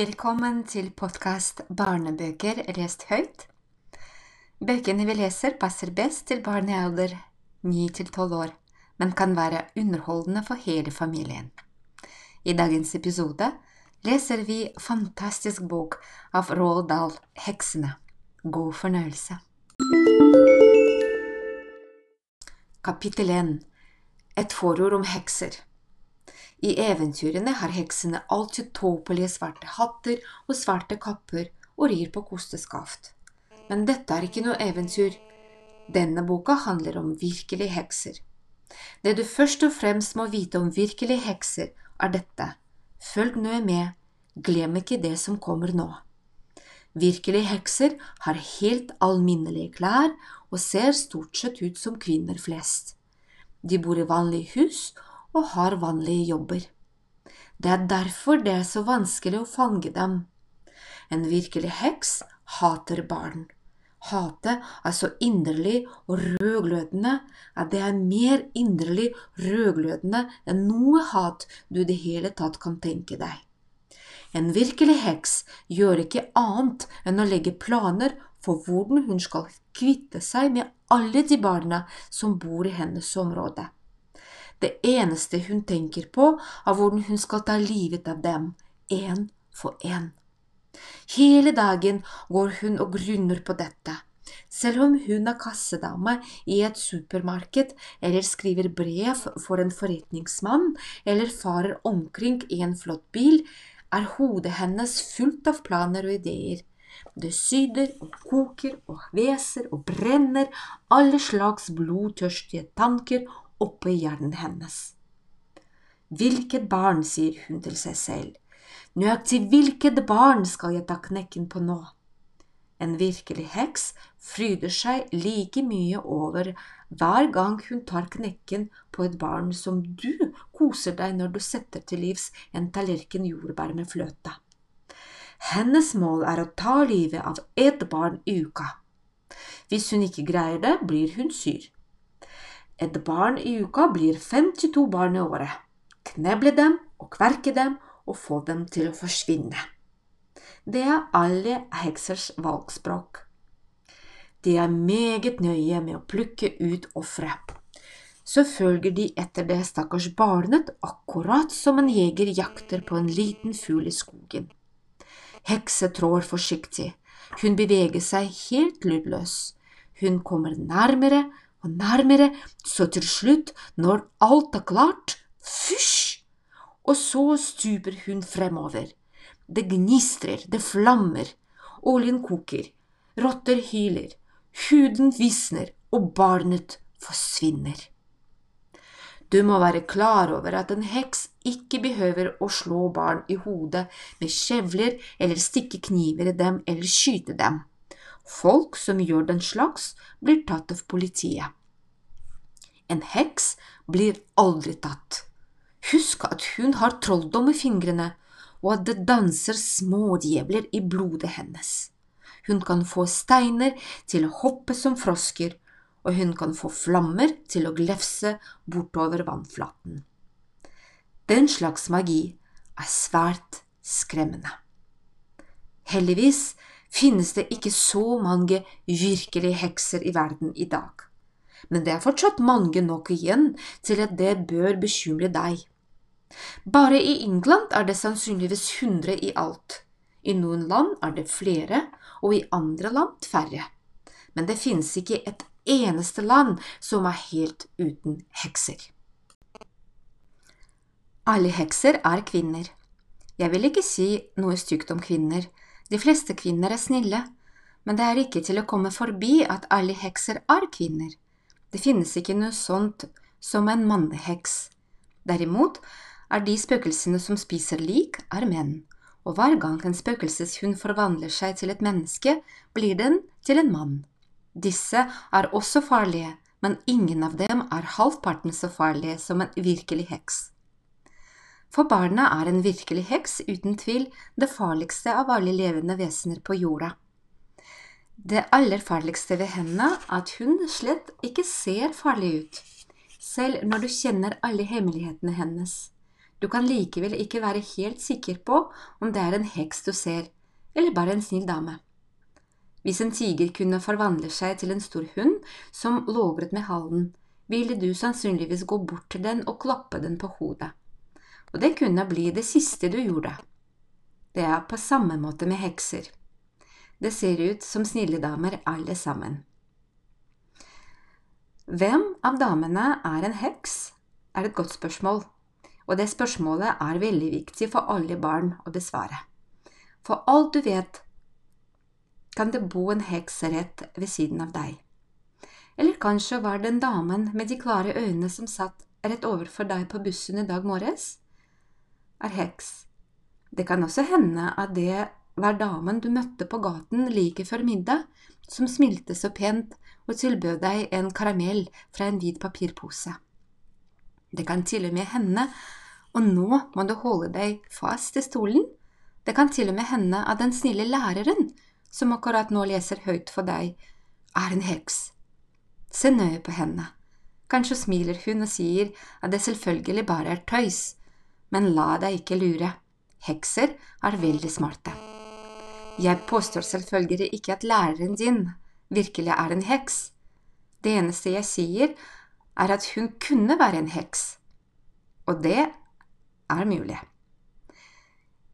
Velkommen til podkast Barnebøker lest høyt. Bøkene vi leser passer best til barn i alder 9 til 12 år, men kan være underholdende for hele familien. I dagens episode leser vi fantastisk bok av Roald Dahl, 'Heksene'. God fornøyelse. Kapittel 1 Et forord om hekser. I eventyrene har heksene alltid tåpelige svarte hatter og svarte kapper og rir på kosteskaft. Men dette er ikke noe eventyr. Denne boka handler om virkelige hekser. Det du først og fremst må vite om virkelige hekser, er dette. Følg nøye med, glem ikke det som kommer nå. Virkelige hekser har helt alminnelige klær og ser stort sett ut som kvinner flest. De bor i vanlige hus og har vanlige jobber. Det er derfor det er så vanskelig å fange dem. En virkelig heks hater barn. Hatet er så inderlig og rødglødende at det er mer inderlig rødglødende enn noe hat du i det hele tatt kan tenke deg. En virkelig heks gjør ikke annet enn å legge planer for hvordan hun skal kvitte seg med alle de barna som bor i hennes område. Det eneste hun tenker på, er hvordan hun skal ta livet av dem, én for én. Hele dagen går hun og grunner på dette. Selv om hun er kassedame i et supermarked, eller skriver brev for en forretningsmann, eller farer omkring i en flott bil, er hodet hennes fullt av planer og ideer. Det syder og koker og hveser og brenner alle slags blodtørstige tanker oppe i hjernen hennes. Hvilket barn, sier hun til seg selv, nøyaktig hvilket barn skal jeg ta knekken på nå? En virkelig heks fryder seg like mye over hver gang hun tar knekken på et barn som du koser deg når du setter til livs en tallerken jordbær med fløte. Hennes mål er å ta livet av ett barn i uka. Hvis hun ikke greier det, blir hun syr. Et barn i uka blir 52 barn i året. Kneble dem og kverke dem og få dem til å forsvinne. Det er alle heksers valgspråk. De er meget nøye med å plukke ut ofre. Så følger de etter det stakkars barnet akkurat som en jeger jakter på en liten fugl i skogen. Hekse trår forsiktig. Hun beveger seg helt lydløs. Hun kommer nærmere og nærmere, så til slutt, når alt er klart, fysj! Og så stuper hun fremover. Det gnistrer, det flammer, oljen koker, rotter hyler, huden visner, og barnet forsvinner. Du må være klar over at en heks ikke behøver å slå barn i hodet med kjevler eller stikke kniver i dem eller skyte dem. Folk som gjør den slags, blir tatt av politiet. En heks blir aldri tatt. Husk at hun har trolldom i fingrene, og at det danser små djevler i blodet hennes. Hun kan få steiner til å hoppe som frosker, og hun kan få flammer til å glefse bortover vannflaten. Den slags magi er svært skremmende. Heldigvis finnes det ikke så mange virkelige hekser i verden i dag, men det er fortsatt mange nok igjen til at det bør bekymre deg. Bare i England er det sannsynligvis hundre i alt. I noen land er det flere, og i andre land færre. Men det finnes ikke et eneste land som er helt uten hekser. Alle hekser er kvinner. Jeg vil ikke si noe stygt om kvinner, de fleste kvinner er snille, men det er ikke til å komme forbi at alle hekser er kvinner. Det finnes ikke noe sånt som en manneheks. Derimot er de spøkelsene som spiser lik, er menn, og hver gang en spøkelseshund forvandler seg til et menneske, blir den til en mann. Disse er også farlige, men ingen av dem er halvparten så farlige som en virkelig heks. For barna er en virkelig heks uten tvil det farligste av alle levende vesener på jorda. Det aller farligste ved henne er at hun slett ikke ser farlig ut, selv når du kjenner alle hemmelighetene hennes. Du kan likevel ikke være helt sikker på om det er en heks du ser, eller bare en snill dame. Hvis en tiger kunne forvandle seg til en stor hund som logret med halen, ville du sannsynligvis gå bort til den og klappe den på hodet. Og det kunne bli det siste du gjorde. Det er på samme måte med hekser. Det ser ut som snille damer alle sammen. Hvem av damene er en heks? er et godt spørsmål, og det spørsmålet er veldig viktig for alle barn å besvare. For alt du vet, kan det bo en heks rett ved siden av deg. Eller kanskje var det en damen med de klare øynene som satt rett overfor deg på bussen i dag morges, er heks. Det kan også hende at det var damen du møtte på gaten like før middag, som smilte så pent og tilbød deg en karamell fra en hvit papirpose. Det kan til og med hende, og nå må du holde deg fast i stolen, det kan til og med hende at den snille læreren, som akkurat nå leser høyt for deg, er en heks. Se nøye på henne. Kanskje smiler hun og sier at det selvfølgelig bare er tøys, men la deg ikke lure. Hekser er veldig smarte. Jeg påstår selvfølgelig ikke at læreren din virkelig er en heks. Det eneste jeg sier, er at hun kunne være en heks. Og det er mulig.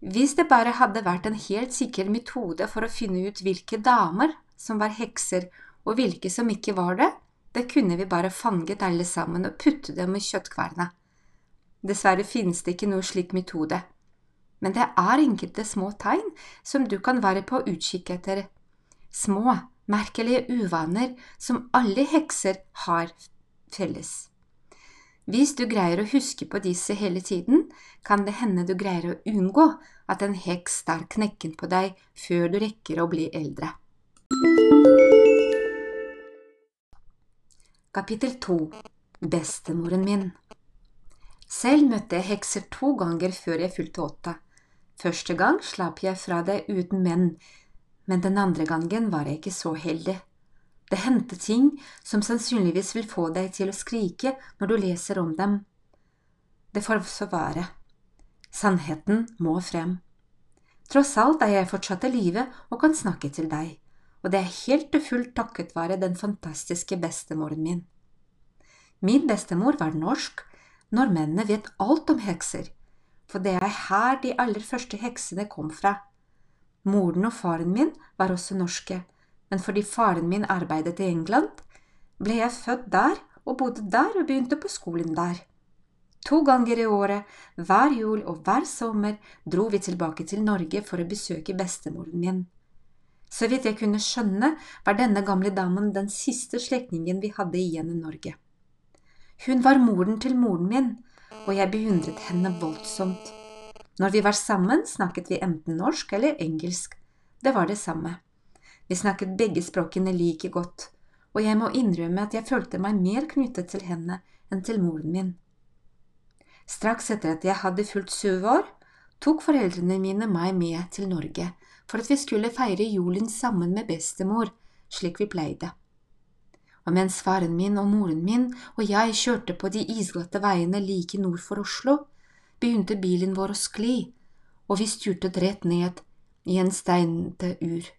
Hvis det bare hadde vært en helt sikker metode for å finne ut hvilke damer som var hekser og hvilke som ikke var det, det kunne vi bare fanget alle sammen og putte dem i kjøttkverna. Dessverre finnes det ikke noe slik metode. Men det er enkelte små tegn som du kan være på utkikk etter. Små, merkelige uvaner som alle hekser har felles. Hvis du greier å huske på disse hele tiden, kan det hende du greier å unngå at en heks tar knekken på deg før du rekker å bli eldre. Kapittel 2 Bestemoren min Selv møtte jeg hekser to ganger før jeg fylte åtte. Første gang slapp jeg fra det uten menn, men den andre gangen var jeg ikke så heldig. Det hendte ting som sannsynligvis vil få deg til å skrike når du leser om dem. Det får så være. Sannheten må frem. Tross alt er jeg fortsatt i live og kan snakke til deg, og det er helt og fullt takket være den fantastiske bestemoren min. Min bestemor var norsk, nordmennene vet alt om hekser, for det er her de aller første heksene kom fra. Moren og faren min var også norske, men fordi faren min arbeidet i England, ble jeg født der og bodde der og begynte på skolen der. To ganger i året, hver jul og hver sommer, dro vi tilbake til Norge for å besøke bestemoren min. Så vidt jeg kunne skjønne, var denne gamle damen den siste slektningen vi hadde igjen i Norge. Hun var moren til moren min, og jeg beundret henne voldsomt. Når vi var sammen, snakket vi enten norsk eller engelsk. Det var det samme. Vi snakket begge språkene like godt, og jeg må innrømme at jeg følte meg mer knyttet til henne enn til moren min. Straks etter at jeg hadde fulgt syv år, tok foreldrene mine meg med til Norge for at vi skulle feire julen sammen med bestemor, slik vi pleide. Og mens faren min og moren min og jeg kjørte på de isglatte veiene like nord for Oslo, begynte bilen vår å skli, og vi styrtet rett ned i en steinete ur.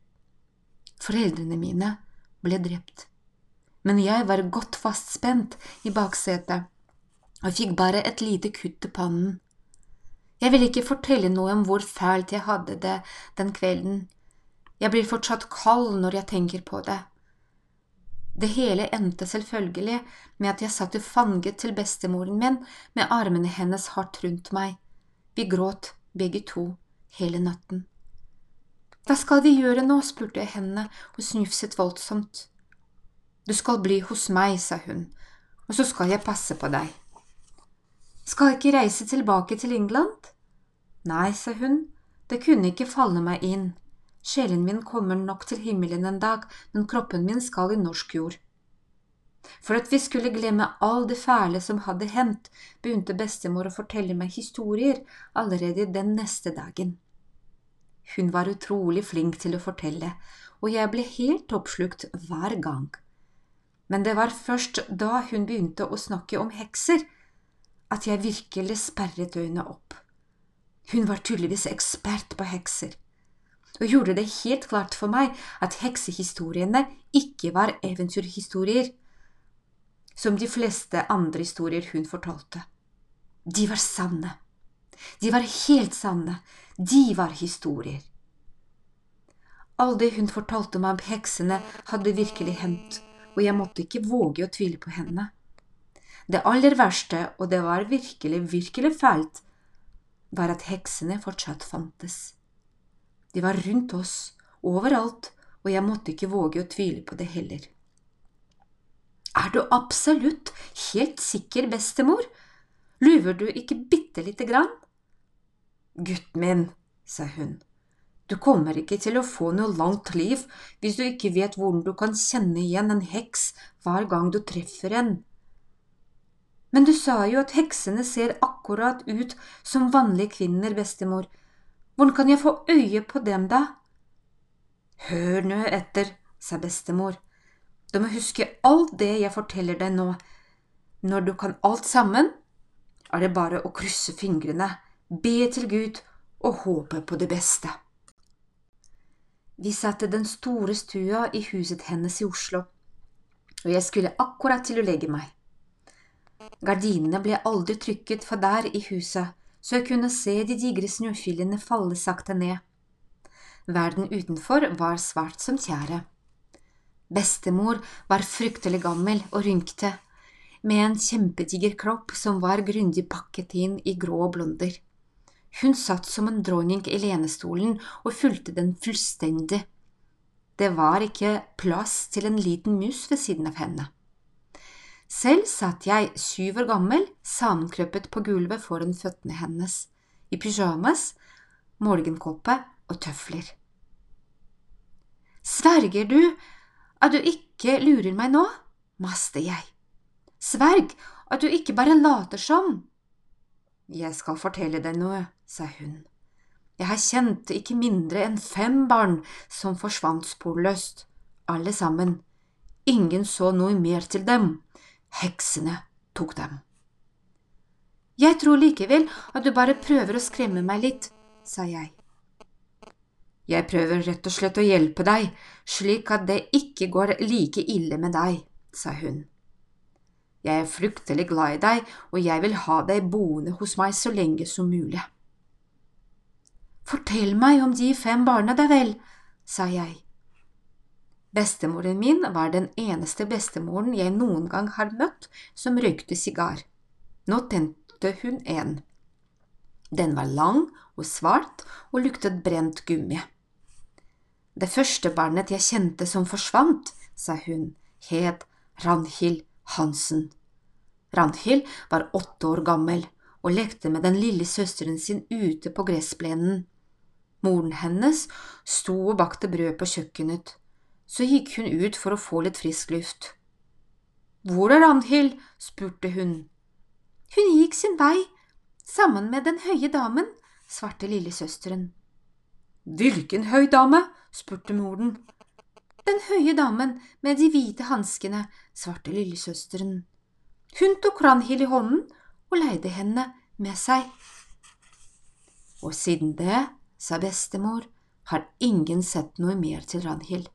Foreldrene mine ble drept, men jeg var godt fastspent i baksetet og fikk bare et lite kutt i pannen. Jeg vil ikke fortelle noe om hvor fælt jeg hadde det den kvelden. Jeg blir fortsatt kald når jeg tenker på det. Det hele endte selvfølgelig med at jeg satt fanget til bestemoren min med armene hennes hardt rundt meg. Vi gråt, begge to, hele natten. Hva skal vi gjøre nå? spurte jeg henne og snufset voldsomt. Du skal bli hos meg, sa hun, og så skal jeg passe på deg. Skal jeg ikke reise tilbake til England? Nei, sa hun, det kunne ikke falle meg inn. Sjelen min kommer nok til himmelen en dag, men kroppen min skal i norsk jord. For at vi skulle glemme all det fæle som hadde hendt, begynte bestemor å fortelle meg historier allerede den neste dagen. Hun var utrolig flink til å fortelle, og jeg ble helt oppslukt hver gang. Men det var først da hun begynte å snakke om hekser, at jeg virkelig sperret øynene opp. Hun var tydeligvis ekspert på hekser, og gjorde det helt klart for meg at heksehistoriene ikke var eventyrhistorier, som de fleste andre historier hun fortalte. De var sanne. De var helt sanne. De var historier. Alt det hun fortalte meg om heksene, hadde virkelig hendt, og jeg måtte ikke våge å tvile på henne. Det aller verste, og det var virkelig, virkelig fælt, var at heksene fortsatt fantes. De var rundt oss, overalt, og jeg måtte ikke våge å tvile på det heller. Er du absolutt helt sikker, bestemor? Luver du ikke bitte lite grann? Gutten min, sa hun, du kommer ikke til å få noe langt liv hvis du ikke vet hvordan du kan kjenne igjen en heks hver gang du treffer en. Men du sa jo at heksene ser akkurat ut som vanlige kvinner, bestemor. Hvordan kan jeg få øye på dem, da? Hør nå etter, sa bestemor. Du må huske alt det jeg forteller deg nå. Når du kan alt sammen, er det bare å krysse fingrene, be til Gud og håpe på det beste. Vi satt i den store stua i huset hennes i Oslo, og jeg skulle akkurat til å legge meg. Gardinene ble aldri trykket for der i huset, så jeg kunne se de digre snøfillene falle sakte ned. Verden utenfor var svart som tjære. Bestemor var fryktelig gammel og rynkte, med en kjempediger kropp som var grundig pakket inn i grå blonder. Hun satt som en dronning i lenestolen og fulgte den fullstendig. Det var ikke plass til en liten mus ved siden av henne. Selv satt jeg, syv år gammel, sammenkrøpet på gulvet foran føttene hennes, i pyjamas, morgenkåpe og tøfler. Sverger du at du ikke lurer meg nå? maste jeg. Sverg at du ikke bare later som. Jeg skal fortelle deg noe, sa hun. Jeg har kjent ikke mindre enn fem barn som forsvant sporløst, alle sammen. Ingen så noe mer til dem. Heksene tok dem. Jeg tror likevel at du bare prøver å skremme meg litt, sa jeg. Jeg prøver rett og slett å hjelpe deg, slik at det ikke går like ille med deg, sa hun. Jeg er fryktelig glad i deg, og jeg vil ha deg boende hos meg så lenge som mulig. Fortell meg om de fem barna, da vel, sa jeg. Bestemoren min var den eneste bestemoren jeg noen gang har møtt som røykte sigar. Nå tente hun en. Den var lang og svart og luktet brent gummi. Det første barnet jeg kjente som forsvant, sa hun, het Ranhild Hansen. Randhild var åtte år gammel og lekte med den lille søsteren sin ute på gressplenen. Moren hennes sto og bakte brød på kjøkkenet. Så gikk hun ut for å få litt frisk luft. Hvor er Randhild? spurte hun. Hun gikk sin vei, sammen med den høye damen, svarte lillesøsteren. Hvilken høy dame? spurte moren. Den høye damen med de hvite hanskene, svarte lillesøsteren. Hun tok Ranhild i hånden og leide henne med seg. Og siden det, sa bestemor, har ingen sett noe mer til Ranhild.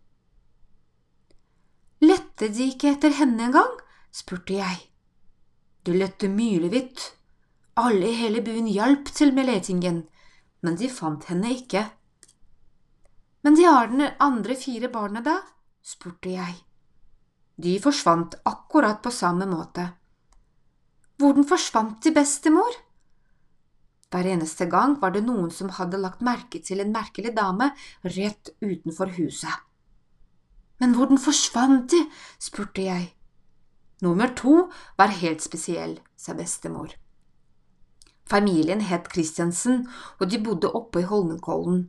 Lette de ikke etter henne engang? spurte jeg. De lette milevidt. Alle i hele byen hjalp til med letingen, men de fant henne ikke. Men de har den andre fire barna, da? spurte jeg. De forsvant akkurat på samme måte. Hvordan forsvant de, bestemor? Hver eneste gang var det noen som hadde lagt merke til en merkelig dame rett utenfor huset. Men hvordan forsvant de? spurte jeg. Nummer to var helt spesiell, sa bestemor. Familien het Christiansen, og de bodde oppe i Holmenkollen.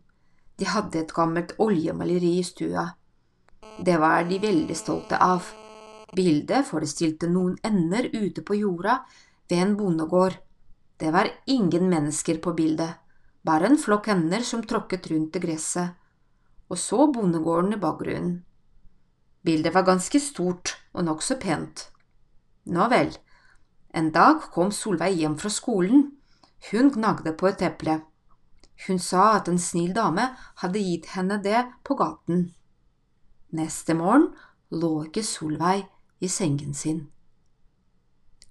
De hadde et gammelt oljemaleri i stua. Det var de veldig stolte av. Bildet forestilte noen ender ute på jorda ved en bondegård. Det var ingen mennesker på bildet, bare en flokk ender som tråkket rundt i gresset, og så bondegården i bakgrunnen. Bildet var ganske stort og nokså pent. Nå vel, En dag kom Solveig hjem fra skolen. Hun gnagde på et eple. Hun sa at en snill dame hadde gitt henne det på gaten. Neste morgen lå ikke Solveig i sengen sin.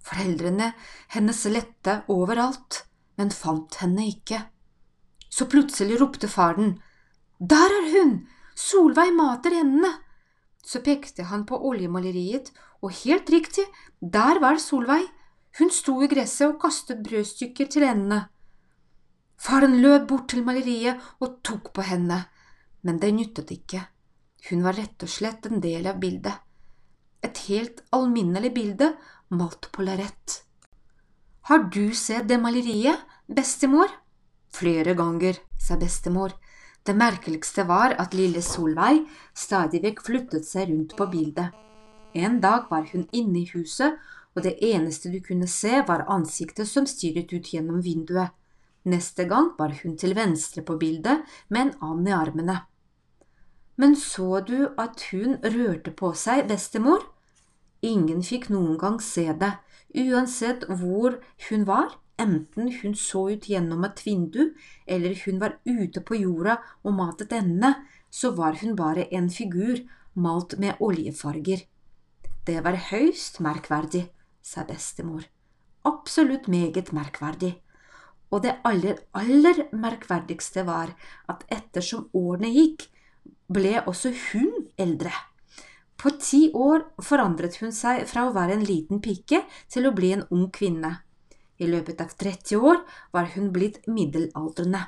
Foreldrene hennes lette overalt, men fant henne ikke. Så plutselig ropte faren, Der er hun! Solveig mater hendene! Så pekte han på oljemaleriet, og helt riktig, der var Solveig. Hun sto i gresset og kastet brødstykker til endene. Faren løp bort til maleriet og tok på henne, men det nyttet ikke. Hun var rett og slett en del av bildet. Et helt alminnelig bilde malt på lerret. Har du sett det maleriet, bestemor? Flere ganger, sa bestemor. Det merkeligste var at lille Solveig stadig vekk flyttet seg rundt på bildet. En dag var hun inne i huset, og det eneste du kunne se, var ansiktet som styret ut gjennom vinduet. Neste gang var hun til venstre på bildet med en and i armene. Men så du at hun rørte på seg, bestemor? Ingen fikk noen gang se det, uansett hvor hun var, enten hun så ut gjennom et vindu eller hun var ute på jorda og matet endene, så var hun bare en figur malt med oljefarger. Det var høyst merkverdig, sa bestemor. Absolutt meget merkverdig. Og det aller, aller merkverdigste var at ettersom årene gikk, ble også hun eldre. På ti år forandret hun seg fra å være en liten pike til å bli en ung kvinne. I løpet av 30 år var hun blitt middelaldrende.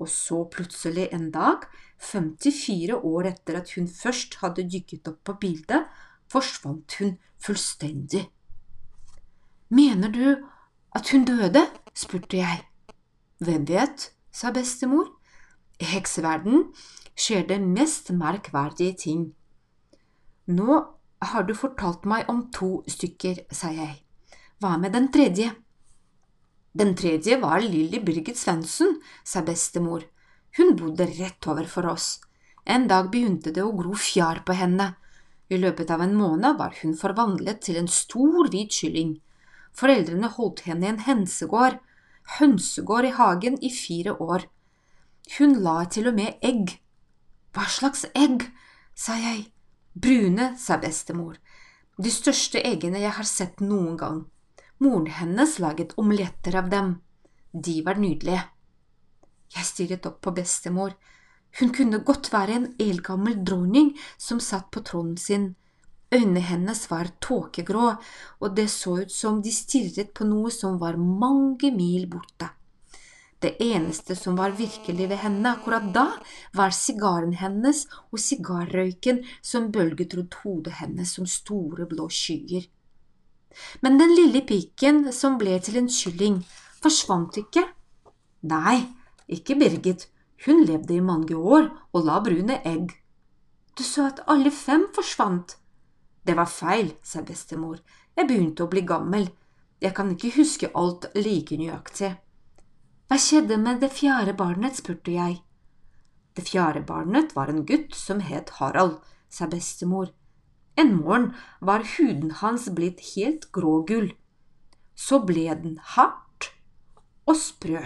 Og så plutselig en dag, 54 år etter at hun først hadde dykket opp på bildet, forsvant hun fullstendig. Mener du at hun døde? spurte jeg. Hvem vet, sa bestemor. I hekseverden skjer det mest merkverdige ting. Nå har du fortalt meg om to stykker, sa jeg. Hva med den tredje? Den tredje var Lilly Birgit Svendsen, sa bestemor. Hun bodde rett overfor oss. En dag begynte det å gro fjær på henne. I løpet av en måned var hun forvandlet til en stor, hvit kylling. Foreldrene holdt henne i en hensegård, hønsegård i hagen, i fire år. Hun la til og med egg. Hva slags egg? sa jeg. Brune, sa bestemor. De største eggene jeg har sett noen gang. Moren hennes laget omeletter av dem. De var nydelige. Jeg stirret opp på bestemor. Hun kunne godt være en eldgammel dronning som satt på tronen sin. Øynene hennes var tåkegrå, og det så ut som de stirret på noe som var mange mil borte. Det eneste som var virkelig ved henne akkurat da, var sigaren hennes og sigarrøyken som bølget rundt hodet hennes som store blå skyer. Men den lille piken som ble til en kylling, forsvant ikke. Nei, ikke Birgit, hun levde i mange år og la brune egg. Du sa at alle fem forsvant. Det var feil, sa bestemor, jeg begynte å bli gammel, jeg kan ikke huske alt like nøyaktig. Hva skjedde med det fjerde barnet, spurte jeg. Det fjerde barnet var en gutt som het Harald, sa bestemor. En morgen var huden hans blitt helt grågull. Så ble den hardt og sprø,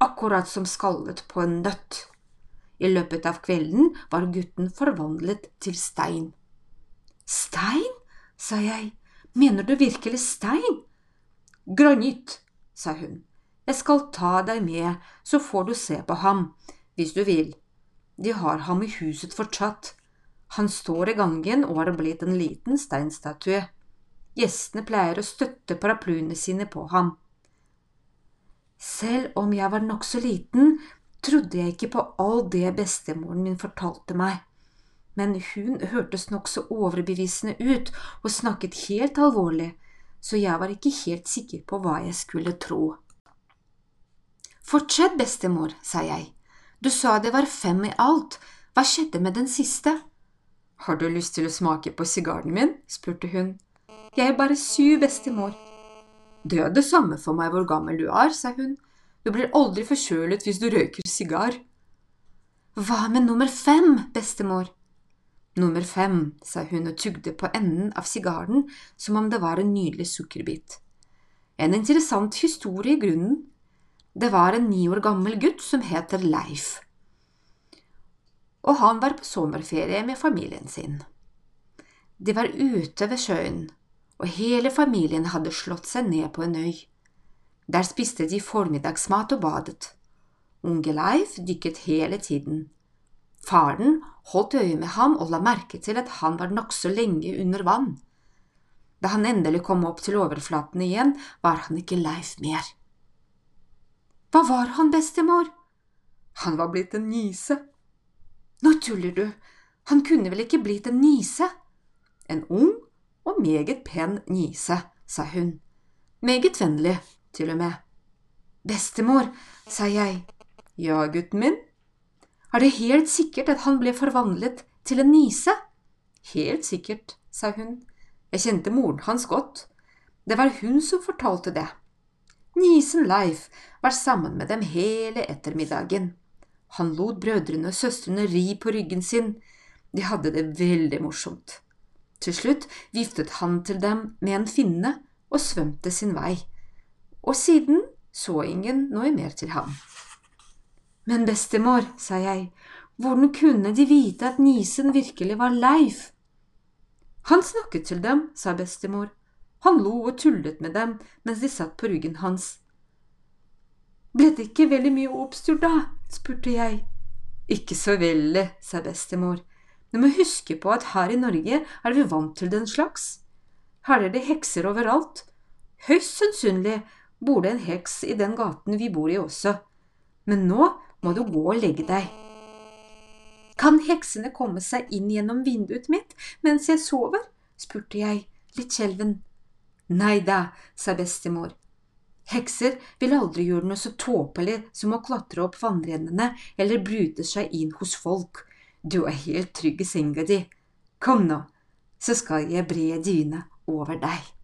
akkurat som skallet på en nøtt. I løpet av kvelden var gutten forvandlet til stein. Stein? sa jeg. Mener du virkelig stein? Granitt, sa hun. Jeg skal ta deg med, så får du se på ham, hvis du vil. De har ham i huset fortsatt. Han står i gangen og har blitt en liten steinstatue. Gjestene pleier å støtte paraplyene sine på ham. Selv om jeg var nokså liten, trodde jeg ikke på all det bestemoren min fortalte meg, men hun hørtes nokså overbevisende ut og snakket helt alvorlig, så jeg var ikke helt sikker på hva jeg skulle tro. Fortsett, bestemor, sa jeg. Du sa det var fem i alt, hva skjedde med den siste? Har du lyst til å smake på sigaren min? spurte hun. Jeg er bare syv, bestemor. Det er det samme for meg hvor gammel du er, sa hun. Du blir aldri forkjølet hvis du røyker sigar. Hva med nummer fem, bestemor? Nummer fem, sa hun og tugde på enden av sigaren som om det var en nydelig sukkerbit. En interessant historie i grunnen. Det var en ni år gammel gutt som heter Leif, og han var på sommerferie med familien sin. De var ute ved sjøen, og hele familien hadde slått seg ned på en øy. Der spiste de formiddagsmat og badet. Unge Leif dykket hele tiden. Faren holdt øye med ham og la merke til at han var nokså lenge under vann. Da han endelig kom opp til overflaten igjen, var han ikke Leif mer. Hva var han, bestemor? Han var blitt en nise. Nå tuller du, han kunne vel ikke blitt en nise? En ung og meget pen nise, sa hun. Meget vennlig, til og med. Bestemor, sa jeg. Ja, gutten min? Er det helt sikkert at han ble forvandlet til en nise? Helt sikkert, sa hun. Jeg kjente moren hans godt. Det var hun som fortalte det. Nisen Leif var sammen med dem hele ettermiddagen. Han lot brødrene og søstrene ri på ryggen sin. De hadde det veldig morsomt. Til slutt viftet han til dem med en finne og svømte sin vei. Og siden så ingen noe mer til ham. Men bestemor, sa jeg, hvordan kunne de vite at nisen virkelig var Leif? Han snakket til dem, sa bestemor. Han lo og tullet med dem mens de satt på ryggen hans. Ble det ikke veldig mye oppstyr da? Spurte jeg. Ikke så veldig, sa bestemor. Du må huske på at her i Norge er vi vant til den slags. Her er det hekser overalt. Høyst sannsynlig bor det en heks i den gaten vi bor i også. Men nå må du gå og legge deg. Kan heksene komme seg inn gjennom vinduet mitt mens jeg sover? spurte jeg, litt skjelven. Nei da, sa bestemor. Hekser vil aldri gjøre noe så tåpelig som å klatre opp vannrennene eller bryte seg inn hos folk. Du er helt trygg i senga di. Kom nå, så skal jeg bre dyna over deg.